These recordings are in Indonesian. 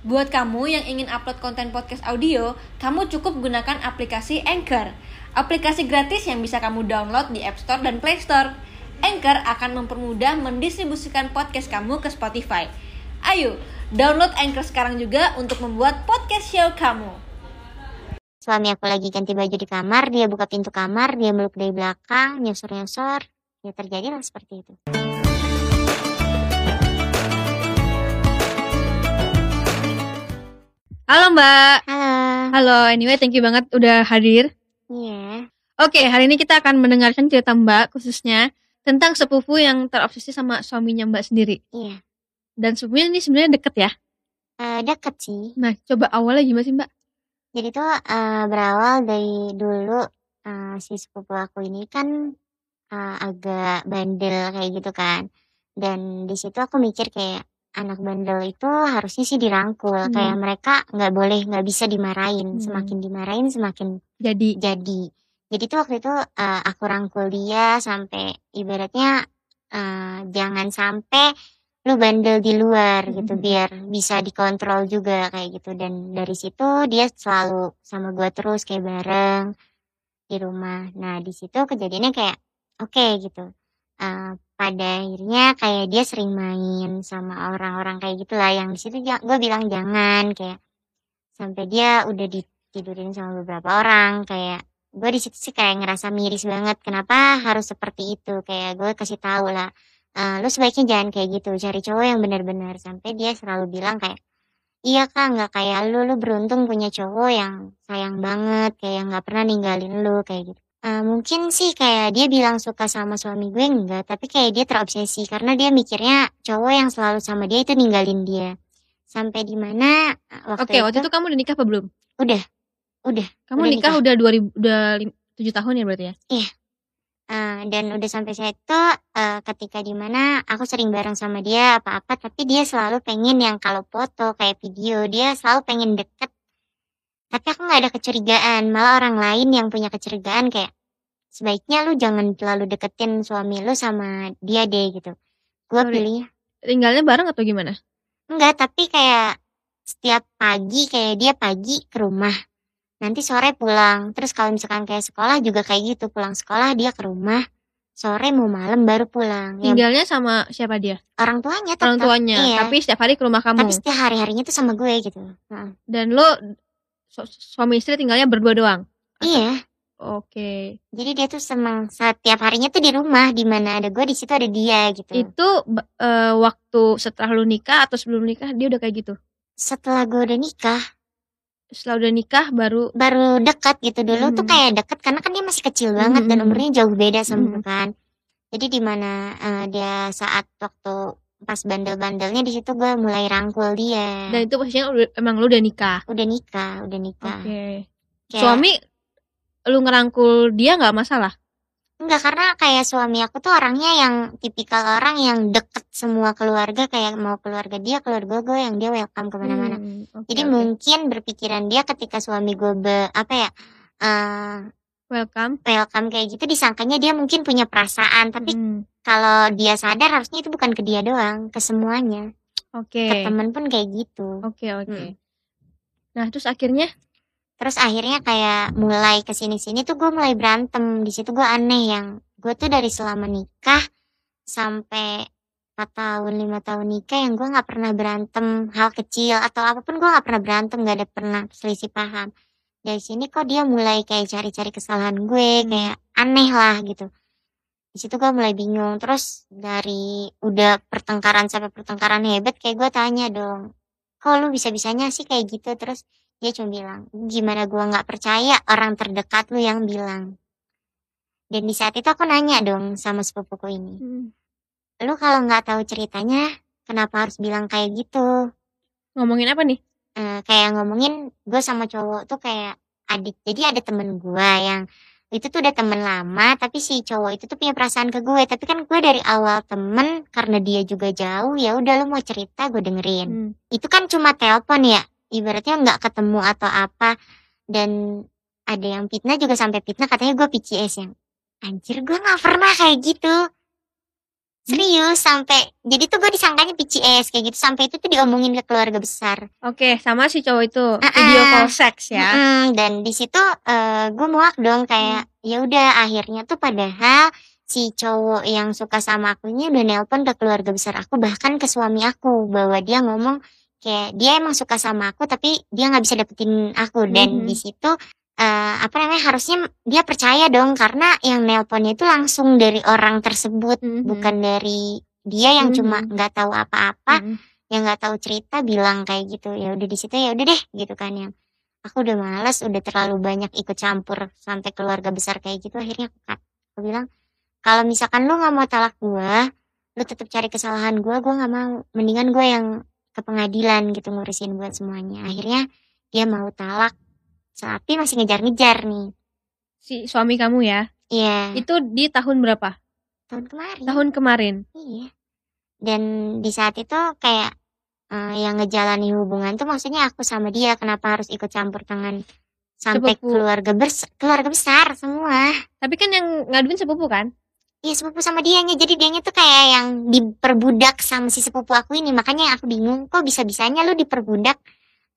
Buat kamu yang ingin upload konten podcast audio, kamu cukup gunakan aplikasi Anchor. Aplikasi gratis yang bisa kamu download di App Store dan Play Store. Anchor akan mempermudah mendistribusikan podcast kamu ke Spotify. Ayo, download Anchor sekarang juga untuk membuat podcast show kamu. Suami aku lagi ganti baju di kamar, dia buka pintu kamar, dia meluk dari belakang, nyosor-nyosor. Ya terjadilah seperti itu. Halo Mbak. Halo. Halo, anyway thank you banget udah hadir. Iya. Oke, hari ini kita akan mendengarkan cerita Mbak khususnya tentang sepupu yang terobsesi sama suaminya Mbak sendiri. Iya. Dan sepupunya ini sebenarnya deket ya. Eh, deket sih. Nah, coba awalnya gimana sih Mbak? Jadi tuh eh, berawal dari dulu eh, si sepupu aku ini kan eh, agak bandel kayak gitu kan. Dan di situ aku mikir kayak anak bandel itu harusnya sih dirangkul. Hmm. Kayak mereka nggak boleh nggak bisa dimarahin. Hmm. Semakin dimarahin semakin Jadi jadi. Jadi tuh waktu itu eh, aku rangkul dia sampai ibaratnya eh, jangan sampai lu bandel di luar gitu Mhm. biar bisa dikontrol juga kayak gitu dan dari situ dia selalu sama gua terus kayak bareng di rumah. Nah di situ kejadiannya kayak oke gitu. Eh, pada akhirnya kayak dia sering main sama orang-orang kayak gitulah. Yang di situ gue bilang jangan kayak sampai dia udah ditidurin sama beberapa orang kayak gue di situ sih kayak ngerasa miris banget kenapa harus seperti itu? Kayak gue kasih tahu lah "Eh, lu sebaiknya jangan kayak gitu cari cowok yang benar-benar. Sampai dia selalu bilang kayak iya kak nggak kayak lu lu beruntung punya cowok yang sayang banget kayak nggak pernah ninggalin lu kayak gitu Eh, mungkin sih kayak dia bilang suka sama suami gue enggak tapi kayak dia terobsesi karena dia mikirnya cowok yang selalu sama dia itu ninggalin dia sampai di mana eh, waktu Oke, waktu itu kamu udah nikah apa belum? udah udah Kamu Udah nikah, nikah. udah 2000 udah 7 tahun ya berarti ya? Eh, dan udah sampai saya itu eh, ketika di mana aku sering bareng sama dia apa-apa tapi dia selalu pengen yang kalau foto kayak video dia selalu pengen deket tapi aku nggak ada kecurigaan. Malah orang lain yang punya kecurigaan kayak sebaiknya lu jangan terlalu deketin suami lu sama dia deh gitu. Gue pilih. Tinggalnya bareng atau gimana? enggak tapi kayak setiap pagi kayak dia pagi ke rumah. Nanti sore pulang. Terus kalau misalkan kayak sekolah juga kayak gitu. Pulang sekolah dia ke rumah. Sore mau malam baru pulang. Ya Tinggalnya sama siapa dia? orang tuanya Orang tetap tuanya, iya. tapi setiap hari ke rumah kamu. tapi setiap hari harinya tuh sama gue gitu. Heeh. Dan lo su- suami istri tinggalnya berdua doang. iya Oke. jadi dia tuh senang setiap harinya tuh di rumah di mana ada gue di situ ada dia gitu Itu eh, waktu setelah lu nikah atau sebelum nikah dia udah kayak gitu. setelah gue udah nikah Setelah udah nikah baru baru dekat gitu dulu tuh Hmm. kayak deket karena kan dia masih kecil banget dan Hmm. umurnya jauh beda sama Hmm. gue kan jadi di mana eh, dia saat waktu pas bandel-bandelnya di situ gue mulai rangkul dia dan itu posisinya udah- emang lu udah nikah. udah nikah udah nikah Oke. Kayak- Suami lu ngerangkul dia nggak masalah. Enggak, karena kayak suami aku tuh orangnya yang tipikal orang yang deket semua keluarga kayak mau keluarga dia, keluarga gue yang dia welcome ke mana-mana. Hmm, oke, Jadi oke. mungkin berpikiran dia ketika suami gue be, apa ya eh welcome. welcome kayak gitu disangkanya dia mungkin punya perasaan, tapi Hmm, kalau dia sadar harusnya itu bukan ke dia doang, ke semuanya, Oke. ke temen pun kayak gitu. Oke, oke. Hmm. Nah, terus akhirnya Terus akhirnya kayak mulai ke sini-sini tuh gue mulai berantem. Di situ gue aneh yang gue tuh dari selama nikah sampai 4 tahun, 5 tahun nikah yang gue nggak pernah berantem hal kecil atau apa pun gue nggak pernah berantem, nggak ada pernah selisih paham. Dari sini kok dia mulai kayak cari-cari kesalahan gue, Hmm. kayak aneh lah gitu. Di situ gue mulai bingung. Terus dari udah pertengkaran sampai pertengkaran hebat kayak gue tanya dong, kok lu bisa-bisanya sih kayak gitu? Terus dia cuma bilang, gimana gua nggak percaya orang terdekat lu yang bilang. Dan di saat itu aku nanya dong sama sepupuku ini, hmm, lu kalau nggak tahu ceritanya, kenapa harus bilang kayak gitu? ngomongin apa nih? Eh, kayak ngomongin gue sama cowok tuh kayak adik. Jadi ada temen gua yang itu tuh udah temen lama, tapi si cowok itu tuh punya perasaan ke gue. Tapi kan gue dari awal temen, karena dia juga jauh, ya udah lu mau cerita gue dengerin. Hmm, itu kan cuma telepon ya ibaratnya nggak ketemu atau apa dan ada yang fitnah juga sampai fitnah katanya gue PCS yang anjir gue nggak pernah kayak gitu Serius sampai jadi tuh gue disangkanya PCS kayak gitu sampai itu tuh diomongin ke keluarga besar. Oke, sama si cowok itu Ah, video ah. call seks ya. Mm-mm, dan di situ eh, gue muak dong kayak ya udah akhirnya tuh padahal si cowok yang suka sama aku ini udah nelpon ke keluarga besar aku bahkan ke suami aku bahwa dia ngomong kayak dia emang suka sama aku tapi dia nggak bisa dapetin aku dan Mhm. di situ eh, apa namanya harusnya dia percaya dong karena yang nelponnya itu langsung dari orang tersebut Mhm. bukan dari dia yang cuma Mhm. nggak tahu apa-apa Mm. yang nggak tahu cerita bilang kayak gitu ya udah di situ ya udah deh gitu kan yang aku udah males udah terlalu banyak ikut campur sampai keluarga besar kayak gitu akhirnya aku cut aku bilang kalau misalkan lu nggak mau talak gua lu tetap cari kesalahan gua gua nggak mau mendingan gua yang ke pengadilan gitu ngurusin buat semuanya akhirnya dia mau talak tapi masih ngejar-ngejar nih Si suami kamu ya. iya Itu di tahun berapa? tahun kemarin Tahun kemarin. Iya. Dan di saat itu kayak eh, yang ngejalani hubungan tuh maksudnya aku sama dia kenapa harus ikut campur tangan sampai Sepupu. keluarga bers keluarga besar semua. Tapi kan yang ngaduin sepupu kan? Iya sepupu sama dianya jadi dianya tuh kayak yang diperbudak sama si sepupu aku ini makanya aku bingung kok bisa bisanya lu diperbudak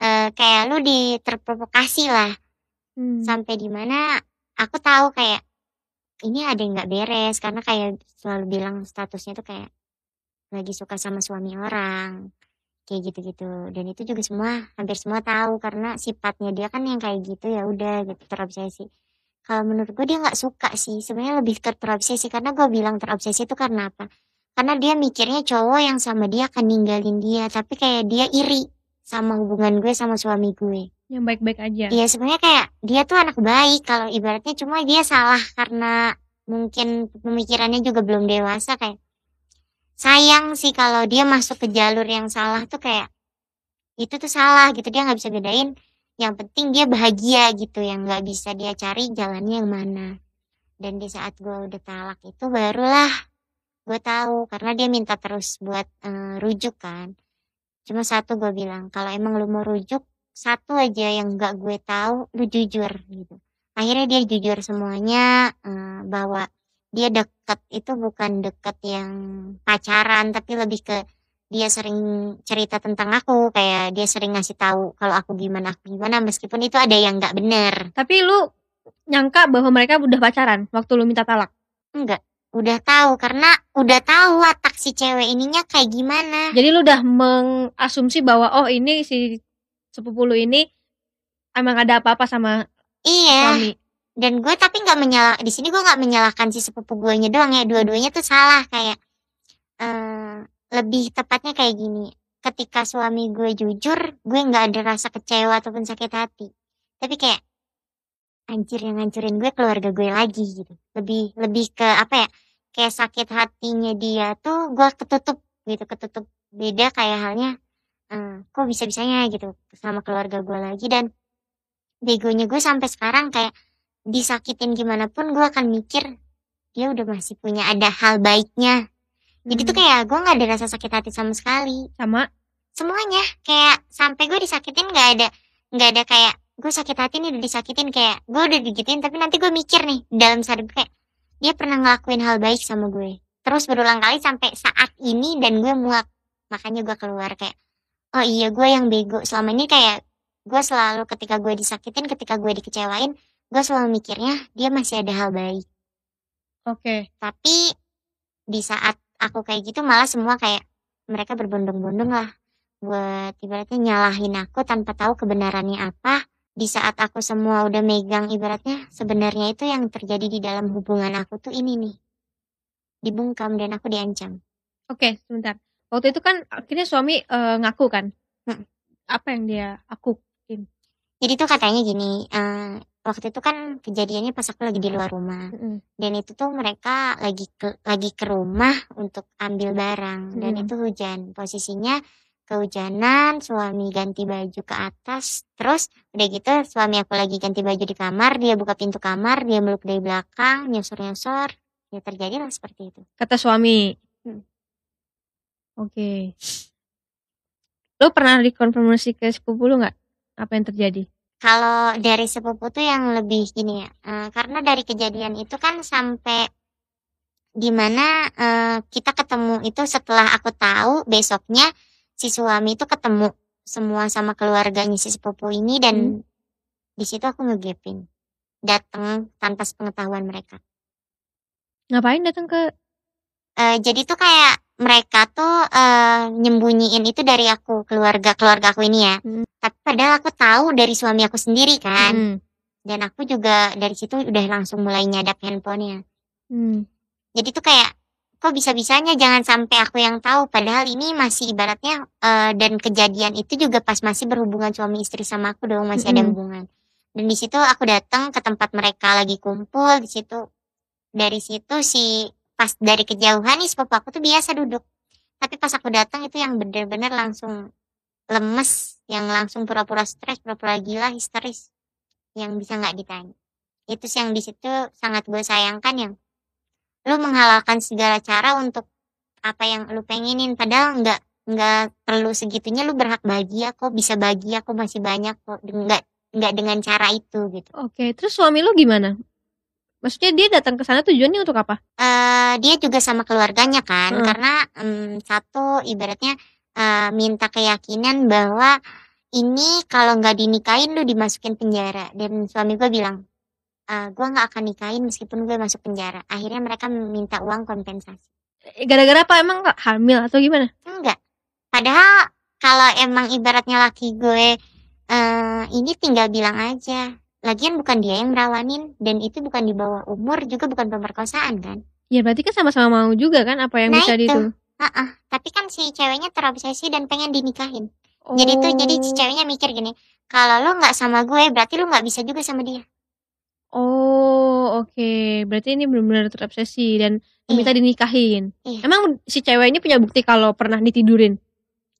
eh, kayak lu diterprovokasi lah. Hmm. sampai di mana aku tahu kayak ini ada yang nggak beres. Karena kayak selalu bilang statusnya tuh kayak lagi suka sama suami orang kayak gitu-gitu. Dan itu juga semua hampir semua tahu. Karena sifatnya dia kan yang kayak gitu ya udah gitu terobsesi. Kalau menurut gue dia nggak suka sih. Sebenarnya lebih ke terobsesi. Karena gue bilang terobsesi itu karena apa? Karena dia mikirnya cowok yang sama dia akan ninggalin dia. Tapi kayak dia iri sama hubungan gue sama suami gue. Yang baik-baik aja. Iya sebenarnya kayak dia tuh anak baik. Kalau ibaratnya cuma dia salah karena mungkin pemikirannya juga belum dewasa kayak sayang sih kalau dia masuk ke jalur yang salah tuh kayak itu tuh salah gitu dia nggak bisa bedain. Yang penting dia bahagia gitu yang nggak bisa dia cari jalannya yang mana. Dan di saat gue udah talak itu barulah gue tahu karena dia minta terus buat eh, rujuk kan cuma satu gue bilang kalau emang lu mau rujuk satu aja yang nggak gue tahu lu jujur gitu. Akhirnya dia jujur semuanya eh, bahwa dia deket itu bukan deket yang pacaran tapi lebih ke dia sering cerita tentang aku kayak dia sering ngasih tahu kalau aku gimana aku gimana meskipun itu ada yang nggak bener. Tapi lu nyangka bahwa mereka udah pacaran waktu lu minta talak. enggak udah tahu karena udah tahu watak si cewek ininya kayak gimana. Jadi lu udah mengasumsi bahwa oh ini si sepupu lu ini emang ada apa-apa sama iya. suami. dan gue tapi nggak menyalah di sini gue nggak menyalahkan si sepupu gue nya doang ya. Dua-duanya tuh salah kayak eh lebih tepatnya kayak gini. Ketika suami gue jujur gue nggak ada rasa kecewa ataupun sakit hati. Tapi kayak anjir yang ngancurin gue keluarga gue lagi gitu. Lebih lebih ke apa ya kayak sakit hatinya dia tuh gue ketutup gitu ketutup beda kayak halnya eh, kok bisa bisanya gitu sama keluarga gue lagi. Dan begonya gue sampai sekarang kayak disakitin gimana pun gue akan mikir dia udah masih punya ada hal baiknya. Jadi tuh Hmm. kayak gue nggak ada rasa sakit hati sama sekali. Sama? Semuanya kayak sampai gue disakitin nggak ada nggak ada kayak gue sakit hati nih udah disakitin kayak gue udah digituin tapi nanti gue mikir nih dalam sadar kayak dia pernah ngelakuin hal baik sama gue. Terus berulang kali sampai saat ini dan gue muak. Makanya gue keluar kayak oh iya gue yang bego. Selama ini kayak gue selalu ketika gue disakitin ketika gue dikecewain gue selalu mikirnya dia masih ada hal baik. Oke. tapi di saat aku kayak gitu malah semua kayak mereka berbondong-bondong lah. Buat ibaratnya nyalahin aku tanpa tahu kebenarannya apa di saat aku semua udah megang ibaratnya sebenarnya itu yang terjadi di dalam hubungan aku tuh ini nih dibungkam dan aku diancam Oke, sebentar. Waktu itu kan akhirnya suami eh, ngaku kan? Hmm. Apa yang dia aku? jadi tuh katanya gini eh, waktu itu kan kejadiannya pas aku lagi di luar rumah Mm-mm. dan itu tuh mereka lagi ke lagi ke rumah untuk ambil barang dan Hmm. itu hujan posisinya kehujanan suami ganti baju ke atas terus udah gitu suami aku lagi ganti baju di kamar dia buka pintu kamar dia meluk dari belakang nyosor nyosor ya terjadi lah seperti itu Kata suami. Hmm. Oke. Lu pernah dikonfirmasi ke sepupu lu nggak? Apa yang terjadi? kalau dari sepupu tuh yang lebih gini ya eh, karena dari kejadian itu kan sampai di mana uh, kita ketemu itu setelah aku tahu besoknya si suami itu ketemu semua sama keluarganya si sepupu ini dan hmm. di situ aku ngegepin datang tanpa pengetahuan mereka ngapain datang ke uh, jadi tuh kayak mereka tuh uh, nyembunyiin itu dari aku keluarga keluarga aku ini ya hmm. tapi padahal aku tahu dari suami aku sendiri kan hmm. dan aku juga dari situ udah langsung mulai nyadap handphonenya hmm. jadi tuh kayak kok bisa-bisanya jangan sampai aku yang tahu? Padahal ini masih ibaratnya uh, dan kejadian itu juga pas masih berhubungan suami istri sama aku dong masih mm -hmm. ada hubungan. Dan di situ aku datang ke tempat mereka lagi kumpul di situ dari situ si pas dari kejauhan nih sepupu aku tuh biasa duduk. Tapi pas aku datang itu yang bener-bener langsung lemes yang langsung pura-pura stres pura-pura gila histeris yang bisa nggak ditanya. Itu sih yang di situ sangat gue sayangkan yang lu menghalalkan segala cara untuk apa yang lu pengenin. Padahal nggak nggak perlu segitunya lu berhak bahagia kok bisa bahagia kok masih banyak kok. Nggak nggak dengan cara itu gitu. Oke terus suami lu gimana? Maksudnya dia datang ke sana tujuannya untuk apa? Uh, dia juga sama keluarganya kan hmm. karena um, satu ibaratnya uh, minta keyakinan bahwa ini kalau nggak dinikahin lu dimasukin penjara. Dan suami gue bilang uh, gue nggak akan nikahin meskipun gue masuk penjara. Akhirnya mereka minta uang kompensasi. Gara-gara apa? Emang gak hamil atau gimana? Enggak. Padahal kalau emang ibaratnya laki gue uh, ini tinggal bilang aja lagian bukan dia yang merawanin dan itu bukan di bawah umur juga bukan pemerkosaan kan? Ya berarti kan sama-sama mau juga kan apa yang nah bisa itu. itu uh -uh. tapi kan si ceweknya terobsesi dan pengen dinikahin. Oh. jadi tuh jadi si ceweknya mikir gini kalau lo nggak sama gue berarti lo nggak bisa juga sama dia Oh, oke. Berarti ini benar-benar terobsesi dan minta Iya. dinikahin. Iya. Emang si cewek ini punya bukti kalau pernah ditidurin?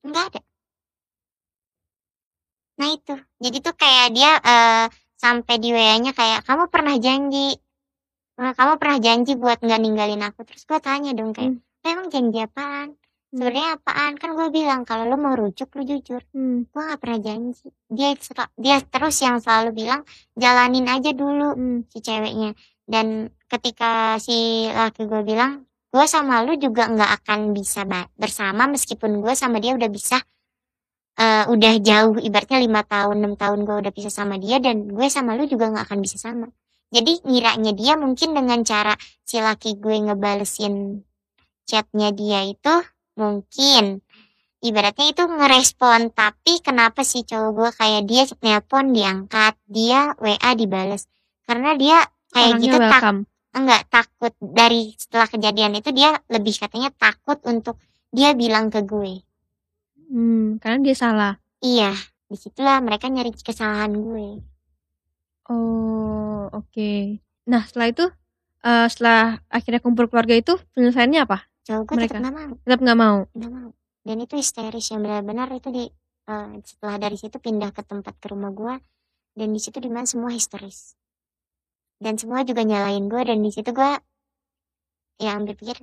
Enggak ada. Nah itu, jadi tuh kayak dia uh, sampai di WA-nya kayak kamu pernah janji, uh, kamu pernah janji buat nggak ninggalin aku. Terus gue tanya dong kayak, hmm. emang janji apaan? Sebenarnya apaan? Kan gue bilang kalau lo mau rujuk lo jujur. Hmm. gue gak pernah janji dia dia terus yang selalu bilang jalanin aja dulu hmm. si ceweknya. Dan ketika si laki gue bilang gue sama lu juga nggak akan bisa bersama meskipun gue sama dia udah bisa uh, udah jauh ibaratnya lima tahun enam tahun gue udah bisa sama dia dan gue sama lu juga nggak akan bisa sama. Jadi ngiranya dia mungkin dengan cara si laki gue ngebalesin chatnya dia itu Mungkin. Ibaratnya itu ngerespon, tapi kenapa sih cowok gue kayak dia nelpon diangkat, dia WA dibales. Karena dia kayak Orangnya gitu tak enggak takut dari setelah kejadian itu dia lebih katanya takut untuk dia bilang ke gue. Hmm, karena dia salah. Iya, di situlah mereka nyari kesalahan gue. Oh, oke. Okay. Nah, setelah itu uh, setelah akhirnya kumpul keluarga itu penyelesaiannya apa? Cowok gue tetap nggak mau. Tetap nggak mau. Nggak mau. Dan itu histeris yang benar-benar itu di uh, setelah dari situ pindah ke tempat ke rumah gue dan di situ di mana semua histeris dan semua juga nyalain gue dan di situ gue ya ambil pikir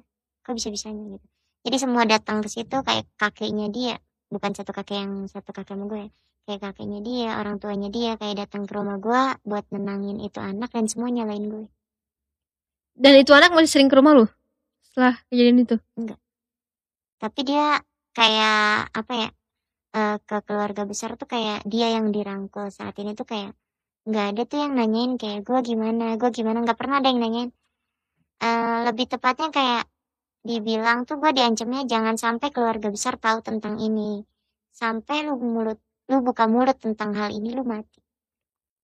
kok bisa bisanya gitu jadi semua datang ke situ kayak kakeknya dia bukan satu kakek yang satu kakek sama gue kayak kakeknya dia orang tuanya dia kayak datang ke rumah gue buat nenangin itu anak dan semua nyalain gue dan itu anak masih sering ke rumah lu setelah kejadian itu? Enggak. Tapi dia kayak apa ya? Uh, ke keluarga besar tuh kayak dia yang dirangkul saat ini tuh kayak nggak ada tuh yang nanyain kayak gue gimana, gue gimana nggak pernah ada yang nanyain. Uh, lebih tepatnya kayak dibilang tuh gue diancamnya jangan sampai keluarga besar tahu tentang ini. Sampai lu mulut lu buka mulut tentang hal ini lu mati.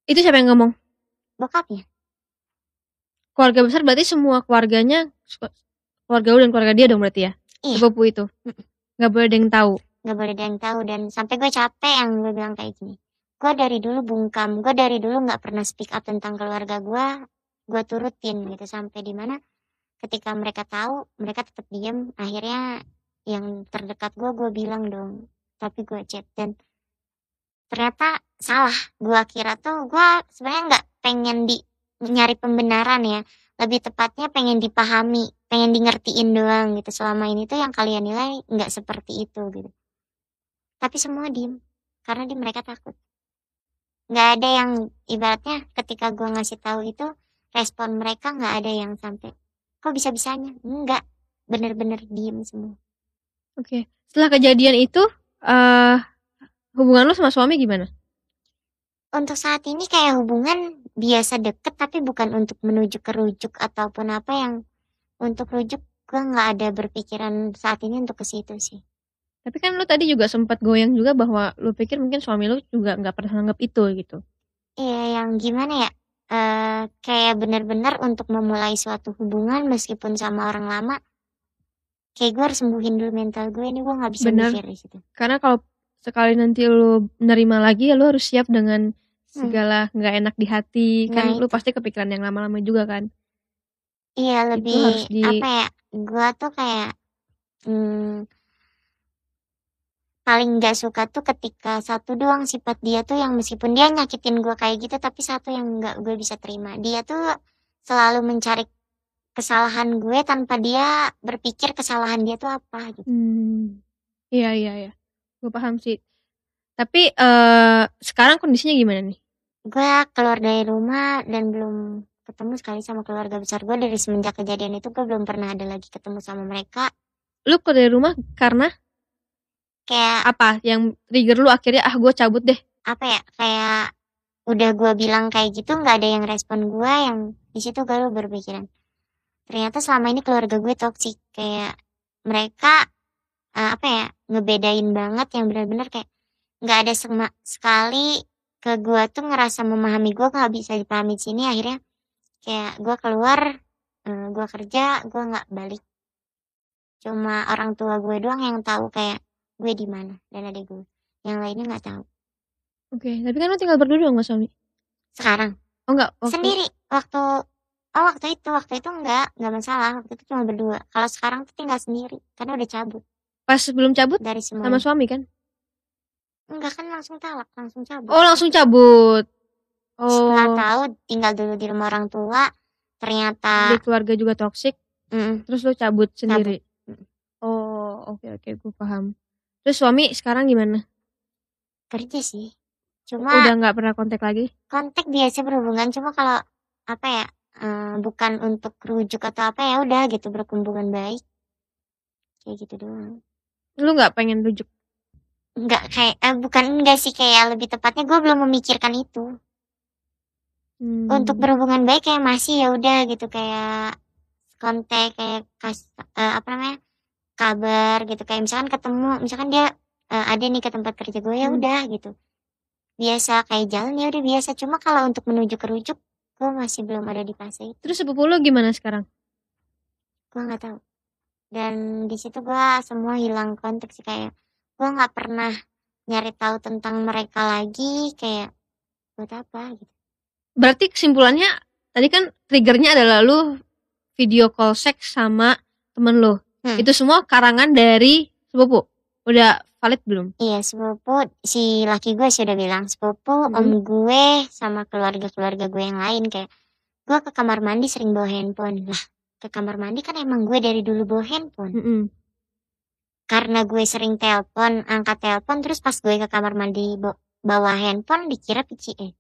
Itu siapa yang ngomong? Bokapnya. Keluarga besar berarti semua keluarganya Keluarga lu dan keluarga dia dong berarti ya? Iya. Sepupu itu. Gak boleh ada yang tahu. Gak boleh ada yang tahu dan sampai gue capek yang gue bilang kayak gini. Gue dari dulu bungkam, gue dari dulu nggak pernah speak up tentang keluarga gue, gue turutin gitu sampai di mana ketika mereka tahu mereka tetap diem akhirnya yang terdekat gue gue bilang dong tapi gue chat dan ternyata salah gue kira tuh gue sebenarnya nggak pengen di nyari pembenaran ya lebih tepatnya pengen dipahami pengen di ngertiin doang gitu. Selama ini tuh yang kalian nilai nggak seperti itu gitu. Tapi semua diem karena di mereka takut. Nggak ada yang ibaratnya ketika gue ngasih tahu itu respon mereka nggak ada yang sampai kok bisa bisanya enggak bener-bener diem semua. Oke. Setelah kejadian itu eh hubungan lu sama suami gimana? untuk saat ini kayak hubungan biasa deket tapi bukan untuk menuju ke rujuk ataupun apa yang untuk rujuk gue nggak ada berpikiran saat ini untuk ke situ sih. Tapi kan lu tadi juga sempat goyang juga bahwa lu pikir mungkin suami lu juga nggak pernah anggap itu gitu. Iya yang gimana ya? Eh kayak bener-bener untuk memulai suatu hubungan meskipun sama orang lama kayak gue harus sembuhin dulu mental gue ini gue nggak bisa Bener. mikir di situ. Karena kalau sekali nanti lu menerima lagi ya lu harus siap dengan Hmm. segala nggak enak di hati. Kan Nah, lu pasti kepikiran yang lama-lama juga kan iya itu lebih harus di apa ya gue tuh kayak hmm, paling nggak suka tuh ketika satu doang sifat dia tuh yang meskipun dia nyakitin gue kayak gitu tapi satu yang nggak gue bisa terima dia tuh selalu mencari kesalahan gue tanpa dia berpikir kesalahan dia tuh apa gitu Hmm, iya iya iya, gue paham sih. Tapi eh sekarang kondisinya gimana nih? gue keluar dari rumah dan belum ketemu sekali sama keluarga besar gue dari semenjak kejadian itu gue belum pernah ada lagi ketemu sama mereka Lu keluar dari rumah karena kayak apa? Yang trigger lu akhirnya ah gue cabut deh. apa ya kayak udah gue bilang kayak gitu nggak ada yang respon gue yang di situ gue berpikiran ternyata selama ini keluarga gue toksik kayak mereka eh, apa ya ngebedain banget yang benar-benar kayak nggak ada sama sekali ke gue tuh ngerasa memahami gue nggak bisa dipahami di sini akhirnya kayak gue keluar eh, gue kerja gue nggak balik. Cuma orang tua gue doang yang tahu kayak gue di mana dan adik gue yang lainnya nggak tahu. Oke, tapi kan lu tinggal berdua dong sama suami. sekarang. Oh enggak, waktu sendiri. Waktu oh waktu itu waktu itu enggak enggak masalah. Waktu itu cuma berdua. Kalau sekarang tuh tinggal sendiri karena udah cabut. Pas sebelum cabut? Dari semua sama suami kan? enggak kan langsung talak langsung cabut. Oh langsung cabut. Setelah Oh, tahu tinggal dulu di rumah orang tua ternyata di keluarga juga toksik, mm, terus lu cabut sendiri. Mm. Oh, oke oke, gue paham. Terus suami sekarang gimana? kerja sih cuma Udah nggak pernah kontak lagi? kontak biasa berhubungan cuma kalau apa ya eh, bukan untuk rujuk atau apa ya udah gitu berhubungan baik kayak gitu doang Lu nggak pengen rujuk? enggak kayak eh, bukan enggak sih kayak lebih tepatnya gue belum memikirkan itu Hmm. untuk berhubungan baik kayak masih ya udah gitu kayak kontak kayak kas eh, apa namanya kabar gitu kayak misalkan ketemu misalkan dia eh, ada nih ke tempat kerja gue ya Hmm. udah gitu biasa kayak jalan ya udah biasa cuma kalau untuk menuju ke rujuk gue masih belum ada di fase itu Terus sepupu lu gimana sekarang? gue nggak tahu dan di situ gue semua hilang kontak sih kayak gue nggak pernah nyari tahu tentang mereka lagi kayak buat apa gitu Berarti kesimpulannya tadi kan triggernya adalah lu video call seks sama temen lu. Hmm. Itu semua karangan dari sepupu. Udah valid belum? Iya sepupu si laki gue sudah bilang sepupu Hmm. om gue sama keluarga-keluarga gue yang lain kayak gue ke kamar mandi sering bawa handphone lah ke kamar mandi kan emang gue dari dulu bawa handphone Mm-mm. karena gue sering telepon angkat telepon terus pas gue ke kamar mandi bawa handphone dikira PCE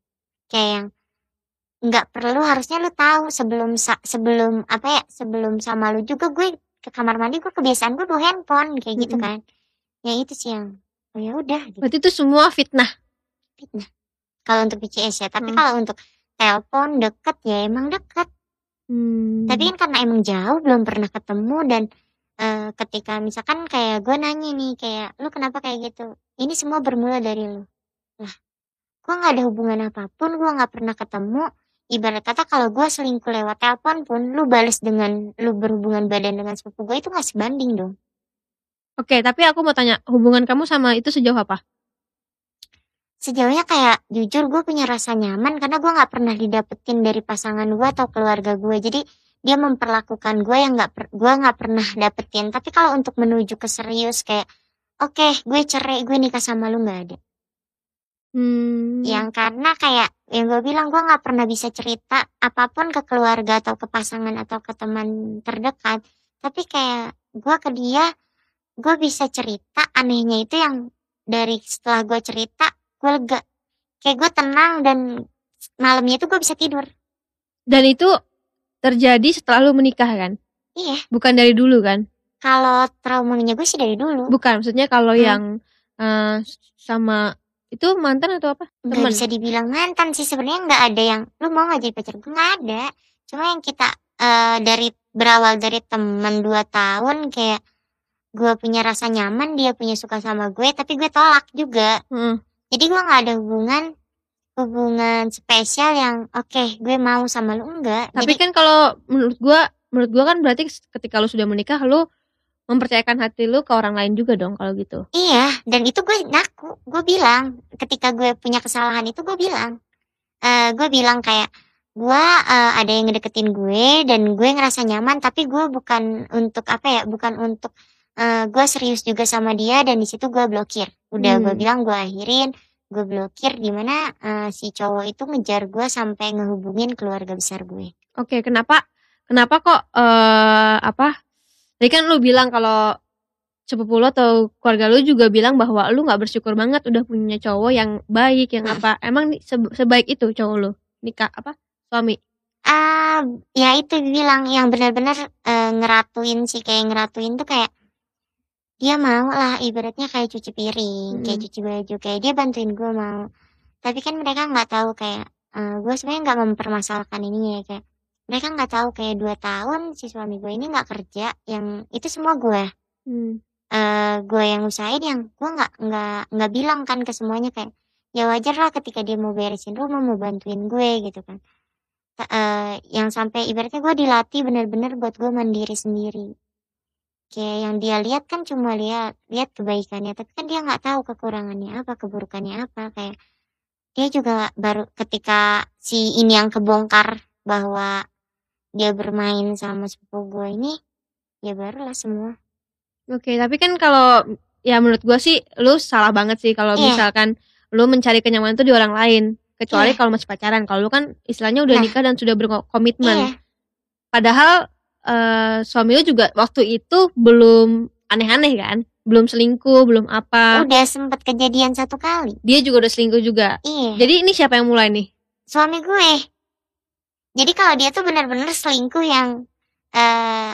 kayak yang nggak perlu harusnya lu tahu sebelum sebelum apa ya sebelum sama lu juga gue ke kamar mandi gue kebiasaan gue bawa handphone kayak gitu Mm-mm. kan ya itu sih yang oh ya udah gitu Berarti itu semua fitnah. fitnah kalau untuk PCS ya tapi Hmm. kalau untuk telepon deket ya emang deket Hmm. tapi kan karena emang jauh belum pernah ketemu dan eh, ketika misalkan kayak gue nanya nih kayak lu kenapa kayak gitu ini semua bermula dari lu lah gue nggak ada hubungan apa pun gue nggak pernah ketemu ibarat kata kalau gue selingkuh lewat telepon pun lu bales dengan lu berhubungan badan dengan sepupu gue itu nggak sebanding dong. Oke, tapi aku mau tanya, hubungan kamu sama itu sejauh apa? sejauhnya kayak jujur gue punya rasa nyaman karena gue nggak pernah didapetin dari pasangan gue atau keluarga gue jadi dia memperlakukan gue yang nggak per- gue nggak pernah dapetin. Tapi kalau untuk menuju ke serius kayak oke gue cerai gue nikah sama lu nggak ada Hmm. yang karena kayak yang gue bilang gue nggak pernah bisa cerita apa pun ke keluarga atau ke pasangan atau ke teman terdekat tapi kayak gue ke dia gue bisa cerita anehnya itu yang dari setelah gue cerita gue lega kayak gue tenang dan malamnya itu gue bisa tidur Dan itu terjadi setelah lu menikah kan? Iya. Bukan dari dulu kan? Kalau traumanya gue sih dari dulu. Bukan, maksudnya kalau Hmm. yang eh, sama itu mantan atau apa? Nggak Temen. bisa dibilang mantan sih sebenarnya nggak ada yang lu mau nggak jadi pacar gue nggak ada. Cuma yang kita eh, dari berawal dari temen dua tahun kayak gue punya rasa nyaman dia punya suka sama gue tapi gue tolak juga. Heeh. Jadi gue nggak ada hubungan hubungan spesial yang oke gue mau sama lu enggak. Tapi Jadi kan kalau menurut gua, menurut gua kan berarti ketika lu sudah menikah lu mempercayakan hati lu ke orang lain juga dong kalau gitu. Iya, dan itu gue ngaku, gue bilang ketika gue punya kesalahan itu gue bilang, eh gue bilang kayak gue eh, ada yang ngedeketin gue dan gue ngerasa nyaman, tapi gue bukan untuk apa ya, bukan untuk eh, gue serius juga sama dia dan di situ gue blokir. Udah gue Hmm. bilang gue akhirin, gue blokir di mana eh, si cowok itu ngejar gue sampai ngehubungin keluarga besar gue. Oke, kenapa kenapa kok eh apa? Tadi kan lu bilang kalau sepupu lu atau keluarga lu juga bilang bahwa lu nggak bersyukur banget udah punya cowok yang baik, yang Hmm. apa? Emang sebaik itu cowok lu? Nikah apa? Suami. Ah, ya itu bilang yang benar-benar eh, ngeratuin sih kayak ngeratuin tuh kayak dia mau lah ibaratnya kayak cuci piring, kayak Mm-mm. cuci baju, kayak dia bantuin gue mau. Tapi kan mereka nggak tahu kayak eh, gue sebenarnya nggak mempermasalahkan ini ya kayak mereka nggak tahu kayak dua tahun si suami gue ini nggak kerja, yang itu semua gue. Hmm. eh gue yang usahain yang gue nggak nggak nggak bilang kan ke semuanya kayak ya wajar lah ketika dia mau beresin rumah mau bantuin gue gitu kan. Eh, yang sampai ibaratnya gue dilatih bener-bener buat gue mandiri sendiri. Kayak yang dia lihat kan cuma lihat lihat kebaikannya tapi kan dia nggak tahu kekurangannya apa keburukannya apa kayak dia juga baru ketika si ini yang kebongkar bahwa dia bermain sama sepupu gue ini ya barulah semua Oke, tapi kan kalau ya menurut gua sih lu salah banget sih kalau Iya. misalkan lu mencari kenyamanan itu di orang lain. Kecuali Iya. kalau masih pacaran. Kalau lu kan istilahnya udah Nah. nikah dan sudah berkomitmen. iya Padahal eh, suami lu juga waktu itu belum aneh-aneh kan? Belum selingkuh, belum apa. udah sempet kejadian satu kali Dia juga udah selingkuh juga. iya Jadi ini siapa yang mulai nih? suami gue. Jadi kalau dia tuh bener-bener selingkuh yang eh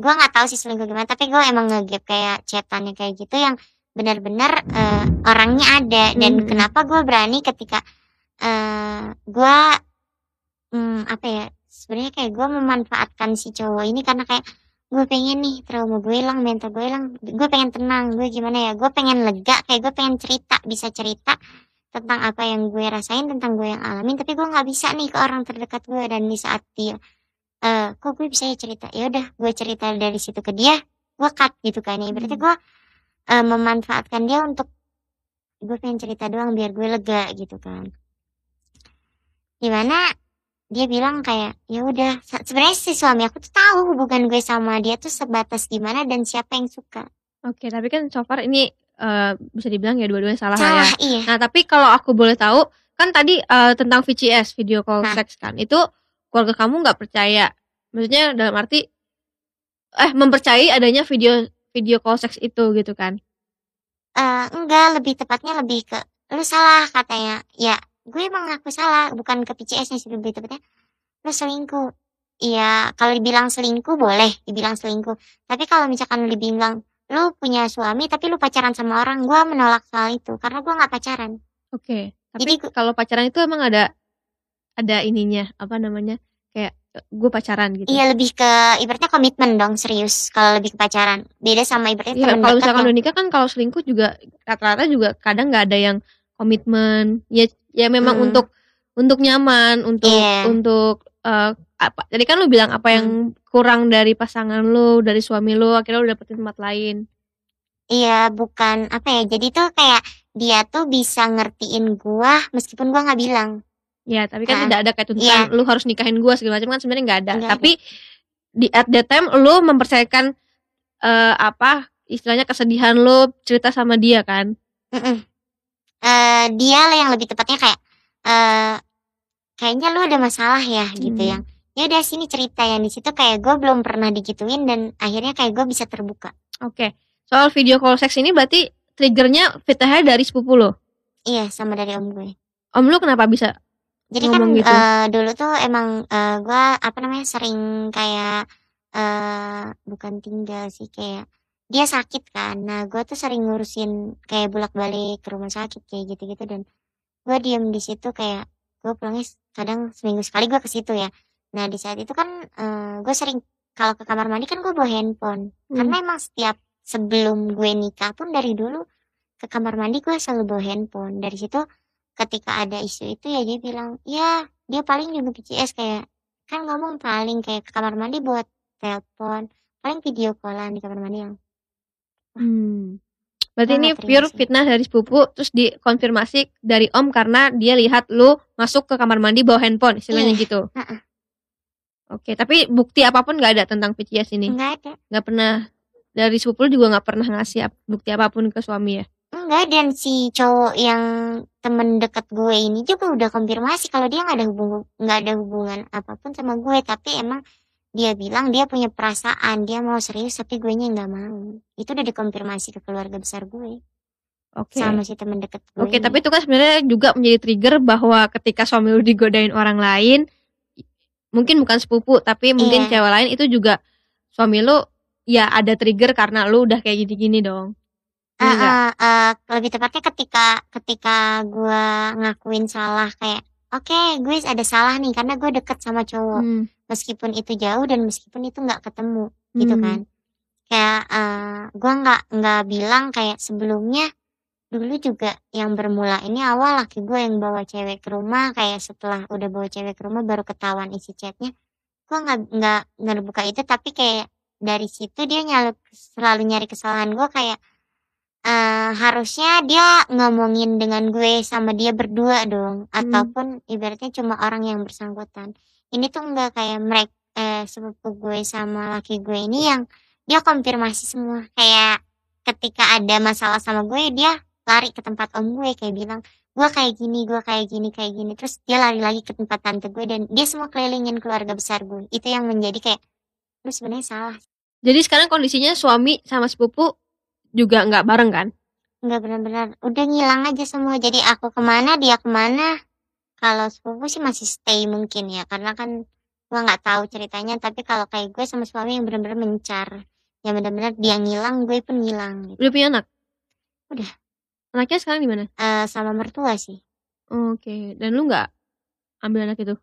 gue nggak tahu sih selingkuh gimana, tapi gue emang ngegap kayak chatannya kayak gitu yang bener-bener eh, orangnya ada dan Hmm. kenapa gue berani ketika eh gue hmm, apa ya sebenarnya kayak gue memanfaatkan si cowok ini karena kayak gue pengen nih trauma gue hilang mental gue hilang gue pengen tenang gue gimana ya gue pengen lega kayak gue pengen cerita bisa cerita tentang apa yang gue rasain tentang gue yang alamin tapi gue nggak bisa nih ke orang terdekat gue. Dan di saat dia eh kok gue bisa ya cerita? Ya udah gue cerita dari situ ke dia gue cut gitu kan. Ya berarti Hmm. gue eh, memanfaatkan dia untuk gue pengen cerita doang biar gue lega gitu kan. Di mana dia bilang kayak ya udah se- sebenarnya si suami aku tuh tahu hubungan gue sama dia tuh sebatas gimana dan siapa yang suka. Oke, tapi kan so far ini eh, bisa dibilang ya dua-duanya salah, lah ya. salah iya Nah, tapi kalau aku boleh tahu, kan tadi eh, tentang VCS, video call Nah. sex kan, itu keluarga kamu nggak percaya. Maksudnya dalam arti eh mempercayai adanya video video call sex itu gitu kan. Eh, enggak lebih tepatnya lebih ke lu salah katanya ya gue emang ngaku salah bukan ke PCS nya sih lebih tepatnya lu selingkuh Iya, kalau dibilang selingkuh boleh dibilang selingkuh. Tapi kalau misalkan dibilang lu punya suami tapi lu pacaran sama orang, gua menolak soal itu karena gua nggak pacaran. Oke. Tapi Jadi kalau pacaran itu emang ada ada ininya, apa namanya? Kayak gue pacaran gitu. Iya lebih ke ibaratnya komitmen dong serius kalau lebih ke pacaran. Beda sama ibaratnya Iya, kalau misalkan udah nikah kan kalau selingkuh juga rata-rata juga kadang nggak ada yang komitmen. Ya ya memang Mm. untuk untuk nyaman, untuk Iya. untuk eh, apa? Jadi kan lu bilang apa yang kurang dari pasangan lu, dari suami lu, akhirnya lu dapetin tempat lain. Iya, bukan apa ya. Jadi tuh kayak dia tuh bisa ngertiin gua meskipun gua nggak bilang. Ya, tapi kan Ah, tidak ada kayak tuntutan iya. lu harus nikahin gua segala macam kan sebenarnya nggak ada. Ada. Tapi di at that time lu mempercayakan eh, apa istilahnya kesedihan lu cerita sama dia kan. Mm-mm. Eh, dia lah yang lebih tepatnya kayak eh kayaknya lu ada masalah ya gitu Hmm. yang ya udah sini cerita yang di situ kayak gue belum pernah digituin dan akhirnya kayak gue bisa terbuka Oke. Soal video call seks ini berarti triggernya fitnahnya dari sepupu lo. iya sama dari om gue Om lu kenapa bisa? jadi kan gitu. eh, dulu tuh emang eh, gue apa namanya sering kayak eh bukan tinggal sih kayak dia sakit kan nah gue tuh sering ngurusin kayak bolak balik ke rumah sakit kayak gitu gitu dan gue diem di situ kayak gue pulangnya kadang seminggu sekali gue ke situ ya nah di saat itu kan eh, gue sering kalau ke kamar mandi kan gue bawa handphone Hmm. karena emang setiap sebelum gue nikah pun dari dulu ke kamar mandi gue selalu bawa handphone dari situ ketika ada isu itu ya dia bilang ya dia paling juga PCS kayak kan ngomong paling kayak ke kamar mandi buat telepon paling video callan di kamar mandi yang Hmm. Berarti ini pure sih. fitnah dari sepupu terus dikonfirmasi dari om karena dia lihat lu masuk ke kamar mandi bawa handphone istilahnya Iya, gitu. heeh. Oke, tapi bukti apa pun nggak ada tentang PCS ini. nggak ada Nggak pernah dari sepupu juga nggak pernah ngasih ap- bukti apa pun ke suami ya. enggak dan si cowok yang temen deket gue ini juga udah konfirmasi kalau dia nggak ada hubungan nggak ada hubungan apa pun sama gue tapi emang dia bilang dia punya perasaan dia mau serius tapi gue nya nggak mau itu udah dikonfirmasi ke keluarga besar gue Oke. sama si temen deket gue Oke, ini. tapi itu kan sebenarnya juga menjadi trigger bahwa ketika suami lu digodain orang lain, mungkin bukan sepupu, tapi mungkin Iya. cewek lain itu juga suami lu ya ada trigger karena lu udah kayak gini-gini dong. Iya nggak? eh, eh, lebih tepatnya ketika ketika gue ngakuin salah kayak oke gue ada salah nih karena gue deket sama cowok Hmm. meskipun itu jauh dan meskipun itu nggak ketemu gitu Hmm. kan kayak eh gue nggak nggak bilang kayak sebelumnya dulu juga yang bermula ini awal laki gue yang bawa cewek ke rumah kayak setelah udah bawa cewek ke rumah baru ketahuan isi chatnya. Gue nggak nggak ngebuka itu tapi kayak dari situ dia nyala, selalu nyari kesalahan gue kayak eh harusnya dia ngomongin dengan gue sama dia berdua dong. Ataupun ibaratnya cuma orang yang bersangkutan. Ini tuh enggak kayak mereka eh, sepupu gue sama laki gue ini yang dia konfirmasi semua. Kayak ketika ada masalah sama gue dia lari ke tempat om gue kayak bilang gue kayak gini gue kayak gini kayak gini terus dia lari lagi ke tempat tante gue dan dia semua kelilingin keluarga besar gue itu yang menjadi kayak lu sebenarnya salah Jadi sekarang kondisinya suami sama sepupu juga nggak bareng kan? nggak benar-benar udah ngilang aja semua jadi aku ke mana dia ke mana kalau sepupu sih masih stay mungkin ya karena kan gua nggak tahu ceritanya tapi kalau kayak gue sama suami yang benar-benar mencar yang benar-benar dia ngilang gue pun ngilang gitu. Udah punya anak? Udah. Anaknya sekarang di mana? Eh, sama mertua sih Oke, dan lu nggak ambil anak itu?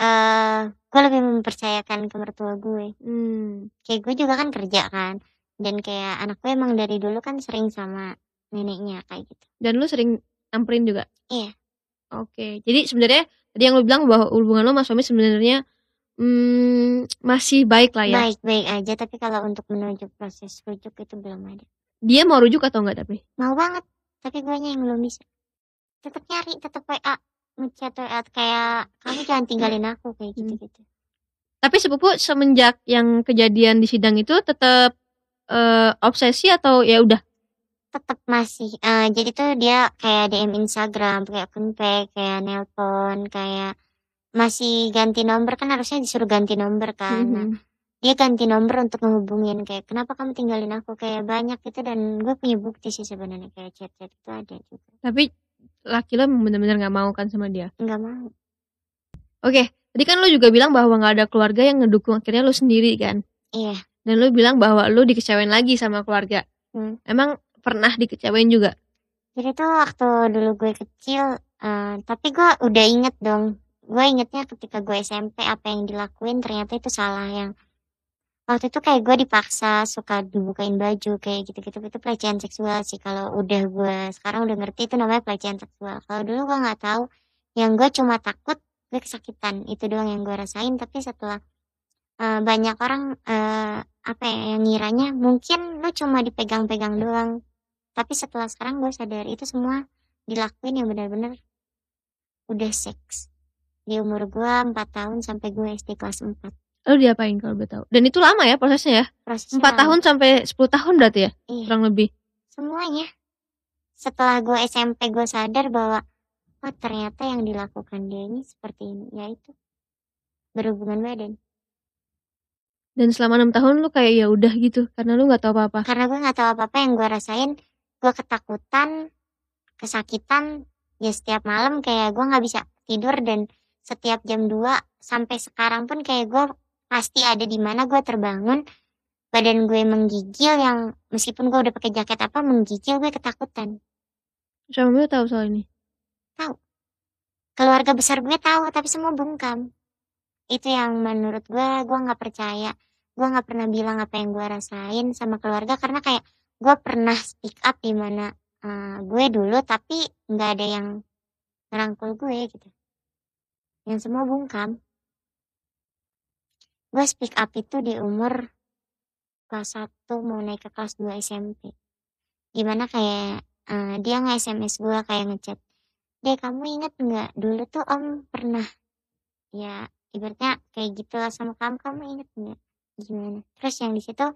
eh gue lebih mempercayakan ke mertua gue Hmm. kayak gue juga kan kerja kan dan kayak anak gue emang dari dulu kan sering sama neneknya kayak gitu Dan lu sering nyamperin juga? Iya. Oke, jadi sebenarnya tadi yang lu bilang bahwa hubungan lu sama suami sebenarnya hmm, masih baik lah ya. baik-baik aja tapi kalau untuk menuju proses rujuk itu belum ada Dia mau rujuk atau enggak tapi? mau banget tapi gue yang belum bisa tetap nyari tetap WA ngechat WA kayak kamu jangan tinggalin aku kayak Hmm. gitu gitu Tapi sepupu semenjak yang kejadian di sidang itu tetap eh, obsesi atau ya udah? tetap masih eh, jadi tuh dia kayak DM Instagram kayak kontak kayak nelpon kayak masih ganti nomor kan harusnya disuruh ganti nomor kan Nah, Mhm. Dia ganti nomor untuk ngehubungin kayak kenapa kamu tinggalin aku kayak banyak gitu dan gue punya bukti sih sebenarnya kayak chat-chat itu ada juga Tapi laki lo emang bener-bener nggak mau kan sama dia. nggak mau Oke, tadi kan lo juga bilang bahwa nggak ada keluarga yang ngedukung akhirnya lo sendiri kan? iya Dan lo bilang bahwa lo dikecewain lagi sama keluarga. Hmm. Emang pernah dikecewain juga? Jadi tuh waktu dulu gue kecil, eh, tapi gue udah inget dong. Gue ingetnya ketika gue SMP apa yang dilakuin ternyata itu salah yang waktu itu kayak gue dipaksa suka dibukain baju kayak gitu-gitu. Itu pelecehan seksual sih kalau udah gue sekarang udah ngerti itu namanya pelecehan seksual. Kalau dulu gue nggak tahu. Yang gue cuma takut gue kesakitan. Itu doang yang gue rasain. Tapi setelah eh, banyak orang eh, apa ya yang ngiranya mungkin lu cuma dipegang-pegang doang. Tapi setelah sekarang gue sadar itu semua dilakuin yang benar-benar udah seks. Di umur gue 4 tahun sampai gue SD kelas 4 Lo diapain kalau boleh tahu? Dan itu lama ya prosesnya ya? prosesnya 4 lama. tahun sampai 10 tahun berarti ya? iya, Kurang lebih. semuanya setelah gue SMP gue sadar bahwa oh ternyata yang dilakukan dia ini seperti ini yaitu berhubungan badan Dan selama 6 tahun lu kayak ya udah gitu karena lu nggak tahu apa-apa. karena gue nggak tahu apa-apa yang gue rasain gue ketakutan kesakitan ya setiap malam kayak gue nggak bisa tidur dan setiap jam 2 sampai sekarang pun kayak gue pasti ada di mana gue terbangun. Badan gue menggigil yang meskipun gue udah pakai jaket apa menggigil gue ketakutan. Suami lu tahu soal ini. Keluarga besar gue tahu tapi semua bungkam. Itu yang menurut gue gue nggak percaya. Gue nggak pernah bilang apa yang gue rasain sama keluarga karena kayak gue pernah speak up di mana uh, gue dulu tapi nggak ada yang ngerangkul gue gitu. Yang semua bungkam gue speak up itu di umur kelas 1 mau naik ke kelas 2 SMP gimana kayak uh, dia nge SMS gue kayak ngechat deh kamu inget nggak dulu tuh om pernah? Ya ibaratnya kayak gitu lah sama kamu kamu inget nggak? Gimana? Terus yang di situ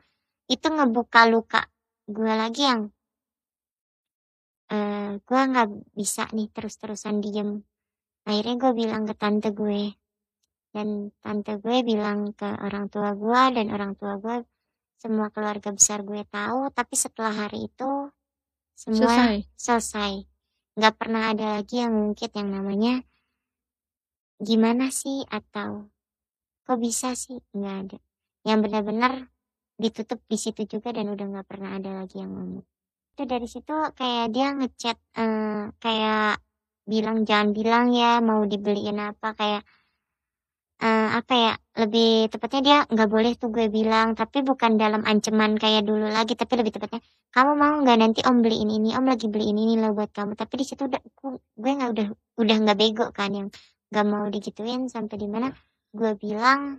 itu ngebuka luka gue lagi yang uh, gue nggak bisa nih terus-terusan diem. Akhirnya gue bilang ke tante gue dan tante gue bilang ke orang tua gue dan orang tua gue semua keluarga besar gue tahu tapi setelah hari itu semua selesai? selesai. Nggak pernah ada lagi yang ngungkit yang namanya gimana sih? atau kok bisa sih? Nggak ada. Yang benar-benar ditutup di situ juga dan udah nggak pernah ada lagi yang ngomong. Itu dari situ kayak dia ngechat uh, kayak bilang jangan bilang ya mau dibeliin apa kayak uh, apa ya lebih tepatnya dia nggak boleh tuh gue bilang tapi bukan dalam ancaman kayak dulu lagi tapi lebih tepatnya kamu mau nggak nanti om beliin ini om lagi beliin ini loh buat kamu. Tapi di situ udah gue nggak udah udah nggak bego kan yang nggak mau digituin sampai di mana gue bilang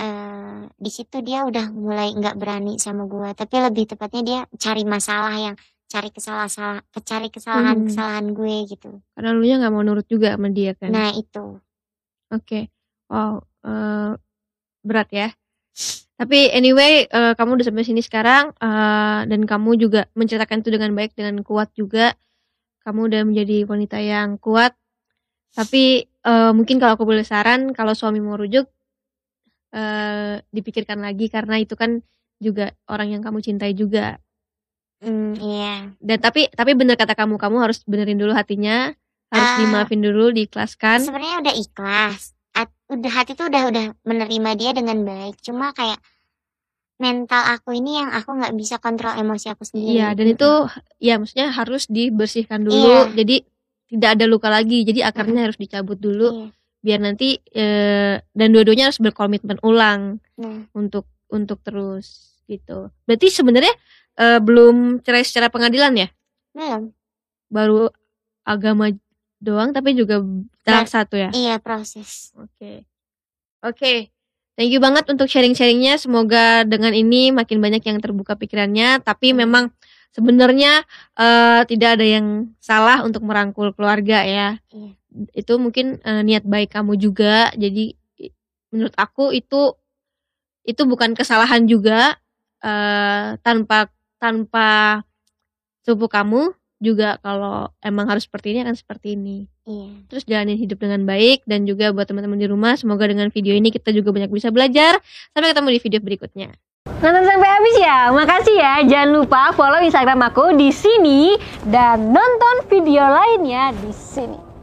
uh, di situ dia udah mulai nggak berani sama gue. Tapi lebih tepatnya dia cari masalah yang cari kesalahan cari kesalahan Hmm. kesalahan gue gitu. Karena lu nya nggak mau nurut juga sama dia kan? Nah itu. Oke, wow, eh, berat ya. Tapi anyway, eh, kamu udah sampai sini sekarang eh, dan kamu juga menceritakan itu dengan baik dengan kuat juga. Kamu udah menjadi wanita yang kuat. Tapi eh, mungkin kalau aku boleh saran, kalau suami mau rujuk, eh, dipikirkan lagi karena itu kan juga orang yang kamu cintai juga. Hmm, iya. Dan tapi tapi bener kata kamu, kamu harus benerin dulu hatinya, harus Ah. dimaafin dulu, diikhlaskan. Sebenarnya udah ikhlas. Udah hati tuh udah udah menerima dia dengan baik. Cuma kayak mental aku ini yang aku nggak bisa kontrol emosi aku sendiri. Iya, dan itu ya maksudnya harus dibersihkan dulu. Iya. Jadi tidak ada luka lagi. Jadi akarnya harus dicabut dulu Iya. biar nanti eh, dan dua-duanya harus berkomitmen ulang Nah, untuk untuk terus gitu. Berarti sebenarnya eh, belum cerai secara pengadilan ya? belum. Baru agama doang tapi juga tahap satu ya. Iya proses. Oke. Oke. Thank you banget untuk sharing-sharingnya. Semoga dengan ini makin banyak yang terbuka pikirannya. Tapi Hmm. memang sebenarnya eh, tidak ada yang salah untuk merangkul keluarga ya. Iya. Itu mungkin eh, niat baik kamu juga. Jadi menurut aku itu itu bukan kesalahan juga eh, tanpa tanpa tubuh kamu juga kalau emang harus seperti ini akan seperti ini Iya. terus jalanin hidup dengan baik dan juga buat teman-teman di rumah semoga dengan video ini kita juga banyak bisa belajar sampai ketemu di video berikutnya Nonton sampai habis ya, makasih ya. Jangan lupa follow Instagram aku di sini dan nonton video lainnya di sini.